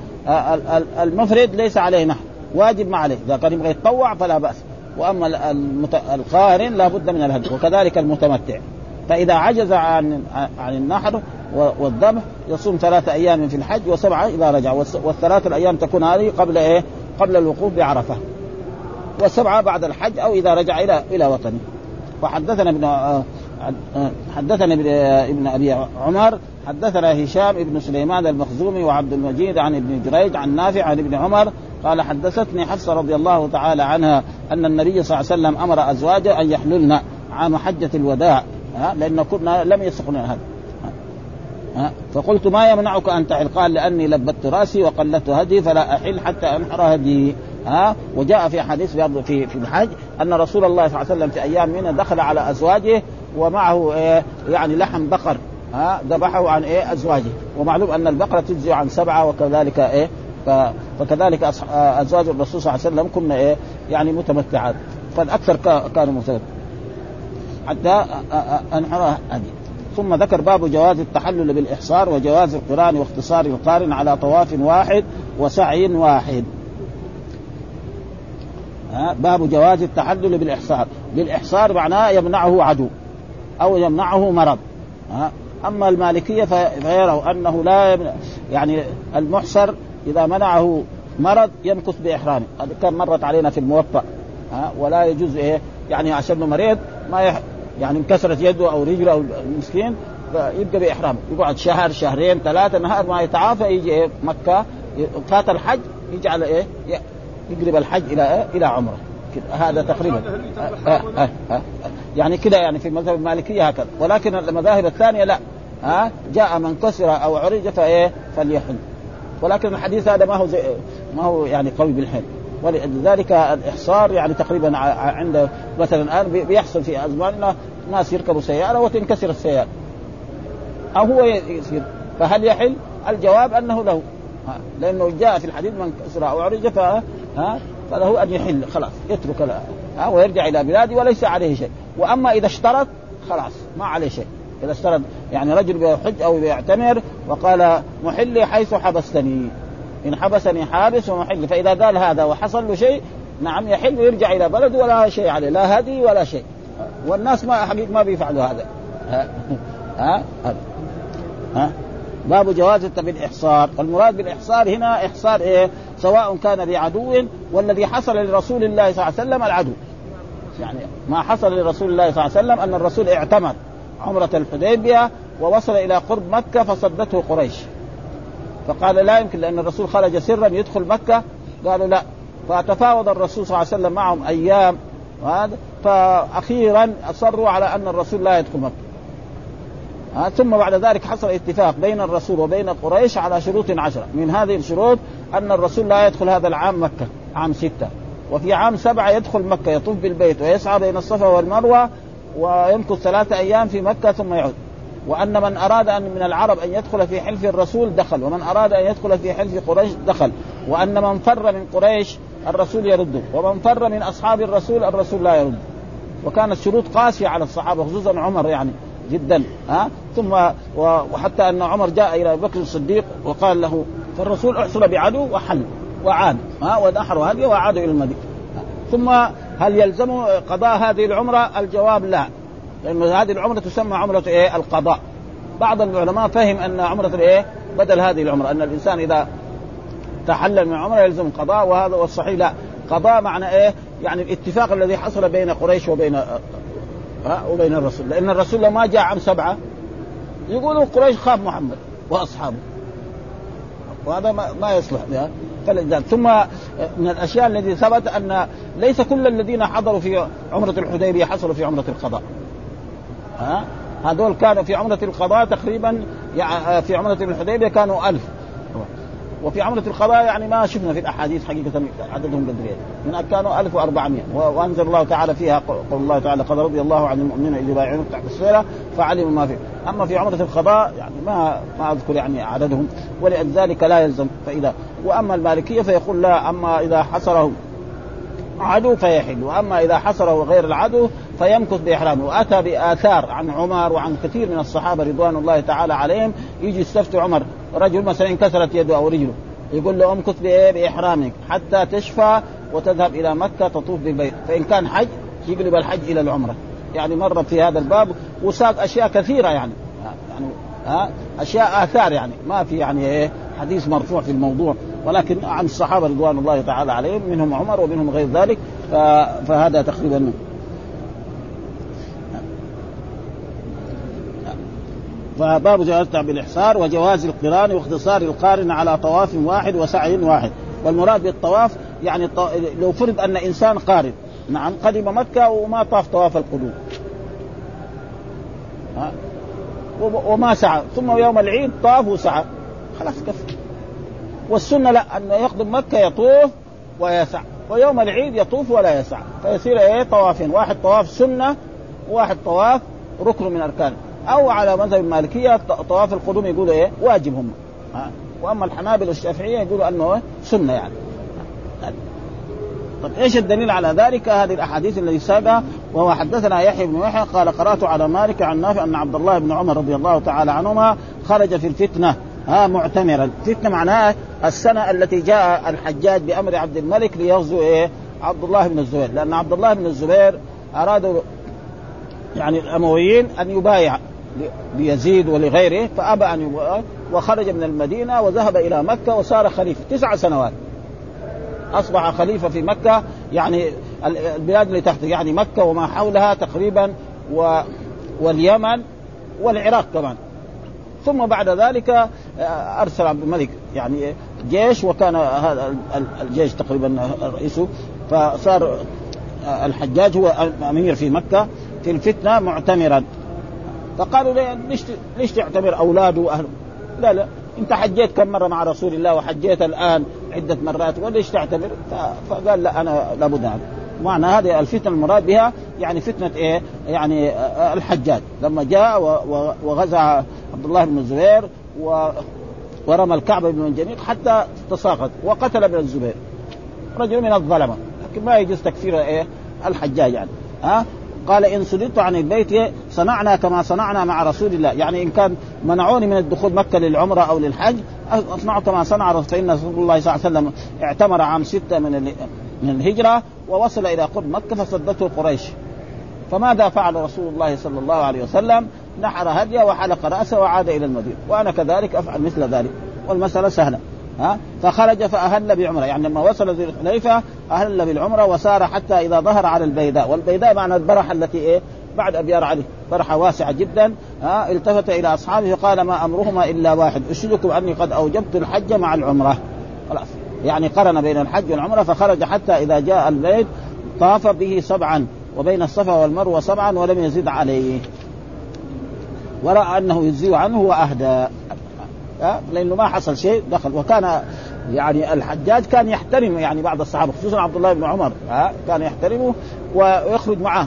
المفرد ليس عليه نحو واجب ما عليه. إذا كان يبغى يتطوع فلا بأس. وأما المت... القارن لابد من الهدي وكذلك المتمتع. فإذا عجز عن عن النحر والذبح يصوم ثلاثة أيام في الحج وسبعة إذا رجع والثلاثة الأيام تكون هذه قبل إيه؟ قبل الوقوف بعرفة. والسبعة بعد الحج أو إذا رجع إلى إلى وطنه. وحدثنا ابن آه، حدثنا ابن أبي عمر حدثنا هشام ابن سليمان المخزومي وعبد المجيد عن ابن جريج عن نافع عن ابن عمر قال حدثتني حفصة رضي الله تعالى عنها أن النبي صلى الله عليه وسلم أمر أزواجه أن يحللن عام حجة الوداع. لأن كنا لم يسقنا هذا. فقلت ما يمنعك أن تحل قال لأني لبت رأسي وقلت هدي فلا أحل حتى أنحر هدي ها؟ وجاء في حديث في في الحج أن رسول الله صلى الله عليه وسلم في أيام منى دخل على أزواجه ومعه إيه يعني لحم بقر ها؟ ذبحه عن إيه؟ أزواجه. ومعلوم أن البقرة تجزي عن سبعة وكذلك إيه؟ فكذلك أزواج الرسول صلى الله عليه وسلم كنا إيه؟ يعني متمتعات. فالأكثر كانوا متمتعات حتى انحر هدي ثم ذكر باب جواز التحلل بالإحصار وجواز القران واختصار القارن على طواف واحد وسعي واحد. باب جواز التحلل بالإحصار. بالإحصار معناه يمنعه عدو أو يمنعه مرض أما المالكية فيروا أنه لا يمنع يعني المحصر إذا منعه مرض يمكث بإحرامه. هذا كان مرت علينا في الموطأ ها ولا يجوز إيه يعني عشان مريض ما يح... يعني انكسرت يده أو رجله أو المسكين يبقى بإحرامه. يقعد شهر شهرين ثلاثة نهار ما يتعافى يجي إيه مكة فات الحج يجعل إيه يقلب الحج إلى إيه؟ إلى عمره. كده هذا تقريبا. آه آه آه يعني كده يعني في المذهب المالكية هكذا. ولكن المذاهب الثانية لا. ها جاء من كسر أو عرج فايه فليحل ولكن الحديث هذا ما هو زي ما هو يعني قوي بالحيل ولذلك الإحصار يعني تقريبا عند مثلا الآن بيحصل في أزماننا ناس يركبوا سيارة وتنكسر السيارة. أو هو يصير. فهل يحل؟ الجواب أنه له. لأنه جاء في الحديث من كسر أو عرج ها؟ فله أن يحل خلاص يترك ها؟ ويرجع إلى بلاده وليس عليه شيء. وأما إذا اشترط خلاص ما عليه شيء. إذا اشترط يعني رجل بيحج أو بيعتمر وقال محلي حيث حبستني. إن حبسني حابس ومحل فإذا قال هذا وحصل له شيء نعم يحل ويرجع إلى بلده ولا شيء عليه لا هدي ولا شيء. والناس ما حقيقة ما بيفعلوا هذا. ها؟ ها, ها. ها. باب جواز بالإحصار. المراد بالإحصار هنا إحصار إيه؟ سواء كان بعدو والذي حصل لرسول الله صلى الله عليه وسلم العدو. يعني ما حصل لرسول الله صلى الله عليه وسلم أن الرسول اعتمر عمرة الحديبية ووصل إلى قرب مكة فصدته قريش. فقال لا يمكن لأن الرسول خرج سرا يدخل مكة. قالوا لا. فتفاوض الرسول صلى الله عليه وسلم معهم أيام. وهذا فأخيرا أصروا على أن الرسول لا يدخل مكة. ثم بعد ذلك حصل اتفاق بين الرسول وبين قريش على شروط عشرة. من هذه الشروط أن الرسول لا يدخل هذا العام مكة عام ستة. وفي عام سبعة يدخل مكة يطوف بالبيت ويسعى بين الصفا والمروة ويمكث ثلاثة أيام في مكة ثم يعود. وأن من أراد أن من العرب أن يدخل في حلف الرسول دخل ومن أراد أن يدخل في حلف قريش دخل. وأن من فر من قريش الرسول يرده ومن فر من أصحاب الرسول الرسول لا يرد. وكانت شروط قاسية على الصحابة خصوصا عمر يعني. جدا ها ثم وحتى أن عمر جاء إلى بكر الصديق وقال له فالرسول احصل بعدو وحل وعاد ها ونحروا هديه وعادوا إلى المدينة ثم هل يلزم قضاء هذه العمرة؟ الجواب لا لأن هذه العمرة تسمى عمرة إيه؟ القضاء بعض العلماء فهم أن عمرة الإيه؟ بدل هذه العمرة أن الإنسان إذا تحلل من عمرة يلزم قضاء وهذا والصحيح لا قضاء معنى إيه؟ يعني الاتفاق الذي حصل بين قريش وبين وبين الرسول. لأن الرسول لما جاء عام سبعة يقولوا قريش خاف محمد وأصحابه. وهذا ما, ما يصلح فلذلك ثم من الأشياء التي ثبت أن ليس كل الذين حضروا في عمرة الحديبية حصلوا في عمرة القضاء. ها؟ هذول كانوا في عمرة القضاء تقريبا في عمرة الحديبية كانوا ألف. وفي عمرة القضاء يعني ما شفنا في الأحاديث حقيقة عددهم قدرين. من كانوا 1400 وأنزل الله تعالى فيها قول الله تعالى قد رضي الله عن المؤمنين إذ يبايعونك تحت السيرة فعلموا ما فيه أما في عمرة القضاء يعني ما ما أذكر يعني عددهم. ولذلك لا يلزم فإذا. وأما المالكية فيقول لا أما إذا حصره عدو فيحل. وأما إذا حصره غير العدو فيمكث باحرامه وأتى بآثار عن عمر وعن كثير من الصحابة رضوان الله تعالى عليهم. يجي يستفتي عمر رجل مثلا انكسرت يده أو رجله. يقول له أمكث بإحرامك. حتى تشفى وتذهب إلى مكة تطوف بالبيت. فإن كان حج يقلب الحج إلى العمرة. يعني مر في هذا الباب وساق أشياء كثيرة يعني. يعني ها؟ أشياء آثار يعني. ما في يعني إيه؟ حديث مرفوع في الموضوع ولكن عن الصحابة رضوان الله تعالى عليهم منهم عمر ومنهم غير ذلك فهذا تقريبا فباب جواز بالاحصار وجواز القران واختصار القارن على طواف واحد وسعي واحد. والمراد بالطواف يعني لو فرض أن إنسان قارن نعم قدم مكة وما طاف طواف القدوم. وما سعى ثم يوم العيد طاف وسعى. خلاص كفى. والسنة لا انه يقدم مكة يطوف ويسعى ويوم العيد يطوف ولا يسعى فيصير إيه؟ طوافين. واحد طواف سنة وواحد طواف ركن من أركان. أو على مذهب المالكية طواف القدوم يقولوا إيه؟ واجب هم. وأما الحنابل والشافعية يقولوا أنه سنة يعني. طيب إيش الدليل على ذلك؟ هذه الأحاديث التي ساقها وهو حدثنا يحيى بن يحيى قال قرأت على مالك عن نافع أن عبد الله بن عمر رضي الله تعالى عنهما خرج في الفتنة. ها معتمرا، فتنه معناها السنة التي جاء الحجاج بأمر عبد الملك ليغزو إيه؟ عبد الله بن الزبير، لأن عبد الله بن الزبير أرادوا يعني الأمويين أن يبايع ليزيد ولغيره فأبى أن يبايع وخرج من المدينة وذهب إلى مكة وصار خليفة. تسع سنوات. أصبح خليفة في مكة يعني البلاد اللي تحت يعني مكة وما حولها تقريبا و واليمن والعراق كمان. ثم بعد ذلك آه، أرسل عبد الملك يعني جيش وكان هذا الجيش تقريبا رئيسه فصار آه، الحجاج هو امير في مكة في الفتنة معتمرا فقالوا ليش ليش تعتبر اولاده واهله؟ لا لا أنت حجيت كم مرة مع رسول الله وحجيت الآن عدة مرات وليش تعتبر؟ فقال لا أنا لابد عنه معنى هذه الفتنه المراد بها يعني فتنة إيه؟ يعني الحجاج. لما جاء وغزا عبد الله بن الزبير و ورمى الكعبة بن حتى تساقط وقتل ابن الزبير. رجل من الظلمة. لكن ما يجوز تكفير إيه؟ الحجاج يعني. ها؟ قال إن صددت عن البيت صنعنا كما صنعنا مع رسول الله. يعني إن كان منعوني من الدخول مكة للعمرة أو للحج أصنع كما صنع فان رسول الله صلى الله عليه وسلم. اعتمر عام ستة من من الهجرة ووصل إلى قرب مكة فصدته قريش. فماذا فعل رسول الله صلى الله عليه وسلم؟ نحر هديه وحلق رأسه وعاد إلى المدينة. وأنا كذلك أفعل مثل ذلك. والمسألة سهلة. ها؟ فخرج فأهل بعمرة. يعني لما وصل ذي الحليفة أهل بالعمرة وسار حتى إذا ظهر على البيداء. والبيداء معنى البرحة التي إيه؟ بعد ابيار علي. برحة واسعة جدا. ها؟ التفت إلى أصحابه فقال ما أمرهما إلا واحد. اشهدكم أني قد أوجبت الحج مع العمرة. خلاص. يعني قرن بين الحج والعمرة فخرج حتى إذا جاء البيت طاف به سبعا وبين الصفا والمروة سبعا ولم يزد عليه. ورأى أنه يجزي عنه وأهدى. لأنه ما حصل شيء دخل. وكان يعني الحجاج كان يحترم يعني بعض الصحابة خصوصا عبد الله بن عمر. ها كان يحترمه ويخرج معه.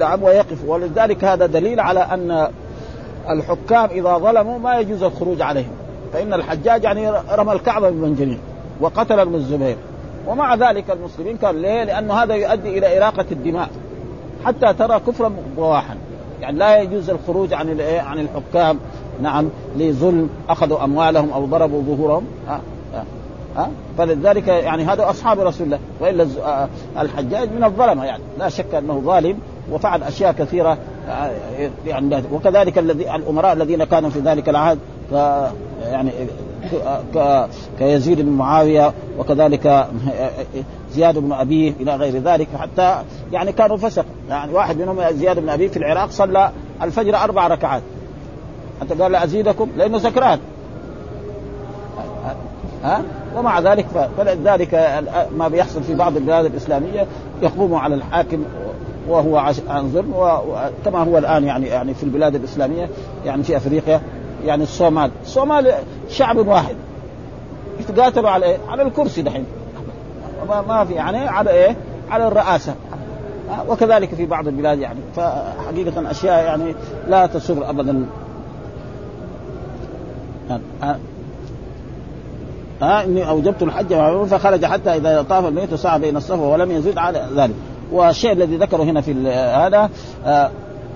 نعم ويقف. ولذلك هذا دليل على أن الحكام إذا ظلموا ما يجوز الخروج عليهم. فإن الحجاج يعني رمى الكعبة بالمنجنيق وقتل ابن الزبير. ومع ذلك المسلمين كان ليه؟ لأنه هذا يؤدي إلى إراقة الدماء. حتى ترى كفرا بواحا يعني لا يجوز الخروج عن عن الحكام. نعم لظلم. أخذوا أموالهم أو ضربوا ظهورهم. ها؟ ها؟ فلذلك يعني هذا أصحاب رسول الله. وإلا آه، الحجاج من الظلمة يعني. لا شك أنه ظالم وفعل أشياء كثيرة. آه، يعني وكذلك الذي الأمراء الذين كانوا في ذلك العهد. يعني كيزيد بن معاوية وكذلك زياد بن أبيه إلى غير ذلك حتى يعني كانوا فسق. يعني واحد منهم زياد بن أبيه في العراق صلى الفجر أربع ركعات. حتى قال لا أزيدكم لأنه سكران. ها؟ ومع ذلك فلذلك ما بيحصل في بعض البلاد الإسلامية يقوم على الحاكم وهو عن ظلم وكما هو الآن يعني يعني في البلاد الإسلامية يعني في أفريقيا. يعني الصومال، الصومال شعب واحد. يتقاتلوا على إيه؟ على الكرسي دحين. ما في يعني على إيه؟ على الرئاسة. وكذلك في بعض البلاد يعني. فحقيقة أشياء يعني لا تسر ابدا. ها؟ إني أوجبت الحج فخرج حتى إذا طاف البيت سعى بين الصفا ولم يزد على ذلك. والشيء الذي ذكره هنا في هذا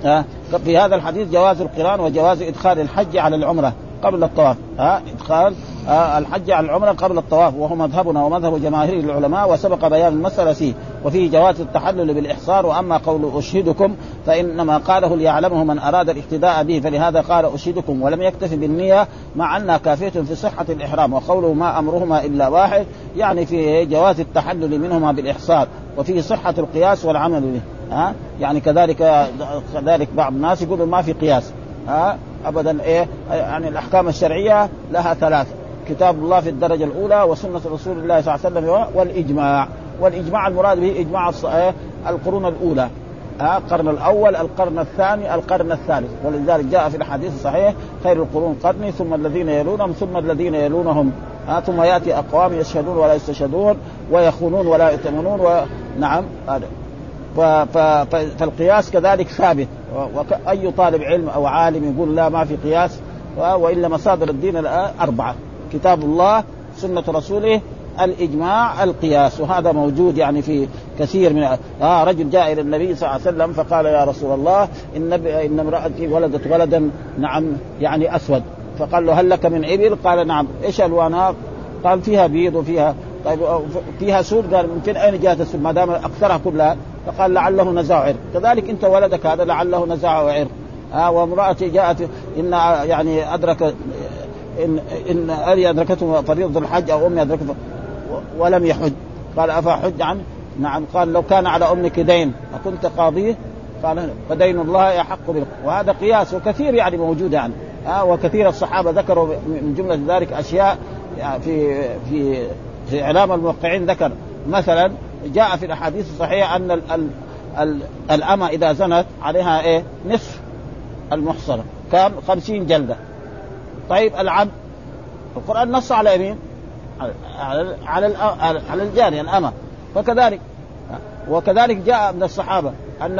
آه في هذا الحديث جواز القران وجواز ادخال الحج على العمرة قبل الطواف ها؟ ادخال الحج على العمرة قبل الطواف وهو مذهبنا ومذهب جماهير العلماء وسبق بيان المسألة فيه وفيه جواز التحلل بالإحصار وأما قول أشهدكم فإنما قاله ليعلمه من أراد الاقتداء به فلهذا قال أشهدكم ولم يكتف بالنية مع أنها كافية في صحة الإحرام وقوله ما أمرهما إلا واحد يعني في جواز التحلل منهما بالإحصار وفيه صحة القياس والعمل به. ها؟ يعني كذلك كذلك بعض الناس يقولوا ما في قياس. ها؟ ابدا إيه؟ يعني الأحكام الشرعية لها ثلاثة كتاب الله في الدرجة الأولى وسنة رسول الله صلى الله عليه وسلم والإجماع. والإجماع المراد به إجماع إيه؟ القرون الأولى. ها؟ القرن الأول القرن الثاني القرن الثالث. ولذلك جاء في الحديث الصحيح خير القرون قرني ثم الذين يلونهم ثم الذين يلونهم. ها؟ ثم يأتي أقوام يشهدون ولا يستشهدون ويخونون ولا يؤتمنون ونعم هذا. فالقياس كذلك ثابت. واي طالب علم أو عالم يقول لا ما في قياس وإلا مصادر الدين أربعة كتاب الله سنة رسوله الإجماع القياس. وهذا موجود يعني في كثير من آه رجل جاء إلى النبي صلى الله عليه وسلم فقال يا رسول الله إن إن امرأتي ولدت ولدا نعم يعني أسود. فقال له هل لك من إبل؟ قال نعم. إيش ألوانها؟ قال فيها بيض وفيها طيب فيها سود؟ قال من فين؟ أين جاءت السود؟ ما دام أكثرها كلها فقال لعله نزاع عرق كذلك انت ولدك هذا لعله نزاع عرق آه وامرأتي جاءت إن يعني أدرك إن إن أبي أدركته فريضة الحج أو أمي أدركته ولم يحج. قال أفحج عنه؟ نعم. قال لو كان على أمك دين أكنت قاضيه قال فدين الله يحق به وهذا قياس وكثير يعني موجود يعني. آه وكثير الصحابة ذكروا من جملة ذلك أشياء يعني في في في إعلام الموقعين ذكر. مثلا جاء في الأحاديث الصحيحة أن ال ال ال الأمة إذا زنت عليها إيه؟ نصف المحصنة كم؟ خمسين جلدة. طيب العبد القرآن نص على يمين على على على الجارية الأمة. فكذلك وكذلك جاء من الصحابة أن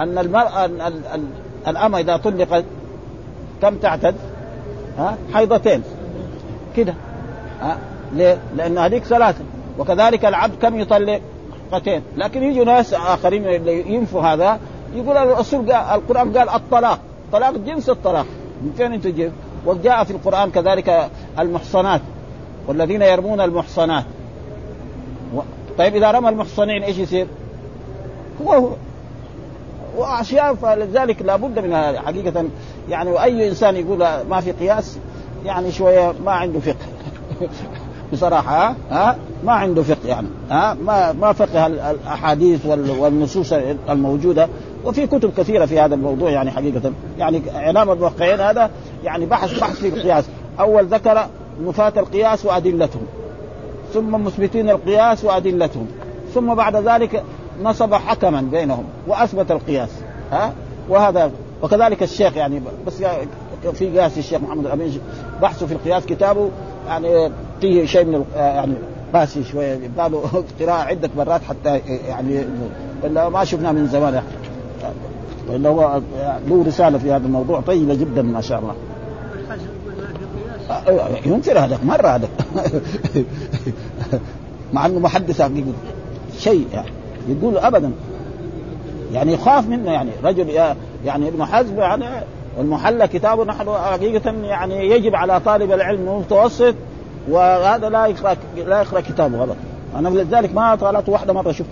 أن المرأة الأمة إذا طلقت كم تعتد؟ ها؟ حيضتين. كده. ها؟ ليه؟ لأن هذيك ثلاثة. وكذلك العبد كم يطلق؟ حقتين لكن يجوا ناس آخرين ينفوا هذا يقول الرسول قال القرآن قال الطلاق. طلاق جنس الطلاق. من فين أنت تجيب؟ وجاء في القرآن كذلك المحصنات والذين يرمون المحصنات. و... طيب إذا رمى المحصنين إيش يصير؟ هو هو وأشياء فلذلك لابد من حقيقة. يعني واي إنسان يقول ما في قياس يعني شوية ما عنده فقه. بصراحة ها ما عنده فقه يعني ها ما ما فقه الأحاديث والنصوص الموجودة. وفي كتب كثيرة في هذا الموضوع يعني حقيقة. يعني إعلام الموقعين هذا يعني بحث بحث في القياس. أول ذكر نفاة القياس وأدلتهم ثم مثبتين القياس وأدلتهم ثم بعد ذلك نصب حكما بينهم وأثبت القياس ها. وهذا وكذلك الشيخ يعني بس في قياس الشيخ محمد الأمين بحثه في القياس كتابه يعني فيه شيء من يعني قاسي شوية يبقى له قراءه عدة مرات حتى يعني الا ما شفناه من زمان يعني هو له رسالة في هذا الموضوع طيبة جدا ما شاء الله. ينكر هذا مرة هذا. مع إنه محدث حقيقي شيء يعني يقول ابدا. يعني يخاف منه يعني رجل يعني ابن حزم يعني المحلى كتابه نحن حقيقة يعني يجب على طالب العلم المتوسط وهذا لا يقرا لا يقرا كتابه غلط. أنا لذلك ما طالعت واحدة مرة شفت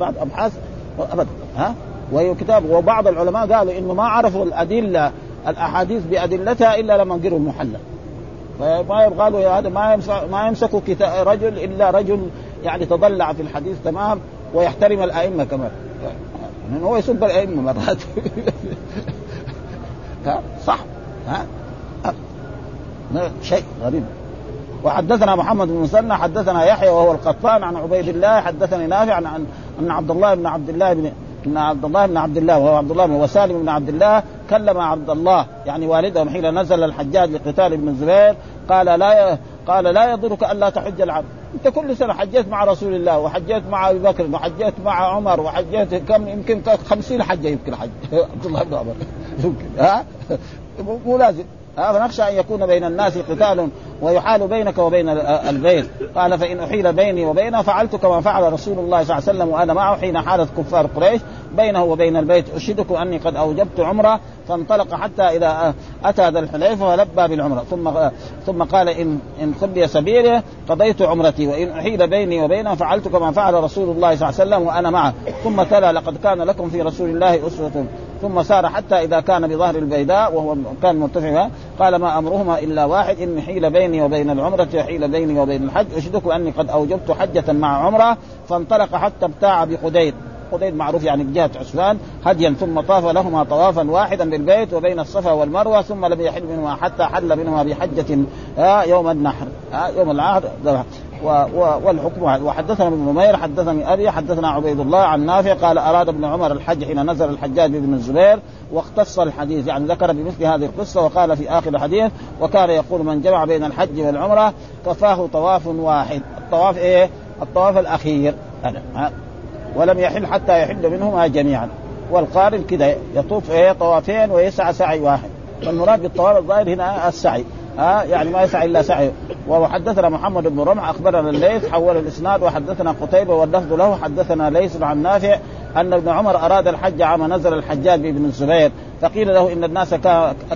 بعض أبحاث ابدا ها؟ وهي كتاب وبعض العلماء قالوا إنه ما عرفوا الادله الأحاديث بأدلتها إلا لما قروا المحلى فما يبغى له هذا ما ما يمسك رجل إلا رجل يعني تضلع في الحديث تمام؟ ويحترم الأئمة كمان يعني هو يسب الأئمة مرات. صح؟ ها؟ شيء غريب. وحدثنا محمد بن مسنى حدثنا يحيى وهو القطان عن عبيد الله حدثني نافع عن ان عبد الله بن عبد الله بن ان عبد الله بن عبد الله وهو عبد الله بن وسالم بن عبد الله كلم عبد الله يعني والدهم حين نزل الحجاج لقتال ابن الزبير قال لا قال لا يضرك الا تحج العبد. أنت كل سنة حجيت مع رسول الله وحجيت مع أبي بكر وحجيت مع عمر وحجيت كم يمكن 50 حجة يمكن حج. عبد الله بن عمر. يمكن. ها؟ مو لازم. فنخشى أن يكون بين الناس قتال ويحال بينك وبين البيت. قال فإن أحيل بيني وبينه فعلت كما فعل رسول الله صلى الله عليه وسلم وأنا معه حين حالت كفار قريش بينه وبين البيت. اشهدكم أني قد أوجبت عمرة فانطلق حتى إذا أتى ذا الحليفة ولبى بالعمرة. ثم ثم قال ان إن خلي سبيله قضيت عمرتي وإن أحيل بيني وبينه فعلت كما فعل رسول الله صلى الله عليه وسلم وأنا معه. ثم تلا لقد كان لكم في رسول الله أسوة. ثم سار حتى إذا كان بظهر البيداء وهو كان مرتفع قال ما أمرهما إلا واحد إن حيل بيني وبين العمرة وحيل بيني وبين الحج اشهدكم أني قد أوجبت حجة مع عمرة. فانطلق حتى ابتاع بقديد. قديد معروف يعني جهه عسفان هديا ثم طاف لهما طوافا واحدا بالبيت وبين الصفا والمروة ثم لم يحل منهما حتى حل منهما بحجة يوم النحر يوم العهد. والحكم وحدثنا ابن نمير حدثني أبي حدثنا عبيد الله عن نافع قال أراد ابن عمر الحج حين نزل الحجاج بن الزبير واختص الحديث يعني ذكر بمثل هذه القصة وقال في آخر الحديث وكان يقول من جمع بين الحج والعمرة كفاه طواف واحد. الطواف إيه؟ الطواف الأخير. هذا ولم يحل حتى يحل منهما جميعا. والقارن كذا يطوف إيه طوافين ويسعى سعي واحد. والمراد بالطواف الظاهر هنا السعي. ها يعني ما يسعى إلا سعي وحدثنا محمد بن رمح أخبرنا الليث حول الإسناد وحدثنا قتيبة واللفظ له حدثنا ليث عن نافع أن ابن عمر أراد الحج عام نزل الحجاج بن الزبير فقيل له إن الناس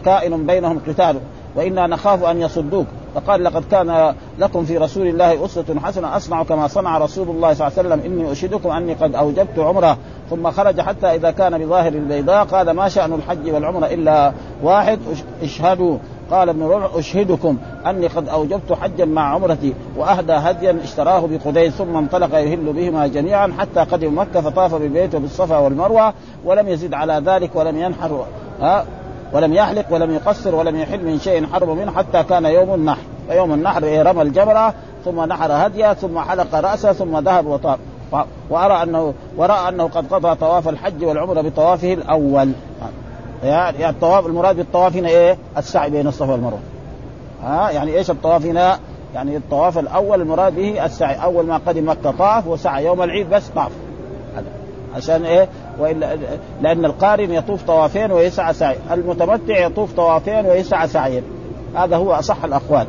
كائن بينهم قتال. وإنا نخاف أن يصدوك. فقال لقد كان لكم في رسول الله أسوة حسنة أصنع كما صنع رسول الله صلى الله عليه وسلم. إني اشهدكم أني قد أوجبت عمرة. ثم خرج حتى إذا كان بظاهر البيضاء قال ما شأن الحج والعمرة إلا واحد؟ اشهدوا. قال ابن ربع أشهدكم أني قد أوجبت حجا مع عمرتي وأهدى هديا اشتراه بقديس ثم انطلق يهل بهما جميعا حتى قدم مكة فطاف ببيته بالصفا والمروة ولم يزد على ذلك ولم ينحر. ها؟ ولم يحلق ولم يقصر ولم يحل من شيء حرم منه حتى كان يوم النحر. فيوم النحر إيه رمى الجمرة ثم نحر هدية ثم حلق رأسه ثم ذهب وطاف وأرى أنه ورأى أنه قد قضى طواف الحج والعمرة بطوافه الأول. يعني الطواف المراد بالطواف هنا إيه؟ السعي بين الصفا والمروة. ها؟ يعني إيش الطواف هنا؟ يعني الطواف الأول المراد به السعي. أول ما قدم مكة طاف وسعى يوم العيد بس طاف. عشان إيه؟ والا لأن القارن يطوف طوافين ويسعى سعي المتمتع يطوف طوافين ويسعى سعيين هذا هو أصح الأقوال.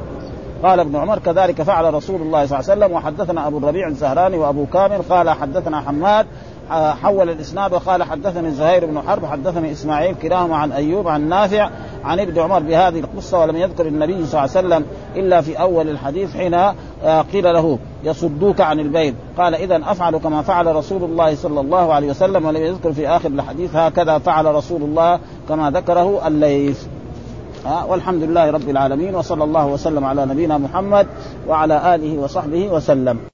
قال ابن عمر كذلك فعل رسول الله صلى الله عليه وسلم وحدثنا أبو الربيع الزهراني وأبو كامل قال حدثنا حماد حول الإسناد وقال حدثني زهير بن حرب حدثني إسماعيل كلاهما عن أيوب عن نافع عن ابن عمر بهذه القصة ولم يذكر النبي صلى الله عليه وسلم إلا في أول الحديث حين آه، قيل له يصدوك عن البيت. قال اذا أفعل كما فعل رسول الله صلى الله عليه وسلم ولم يذكر في آخر الحديث هكذا فعل رسول الله كما ذكره الليث. ها والحمد لله رب العالمين وصلى الله وسلم على نبينا محمد وعلى آله وصحبه وسلم.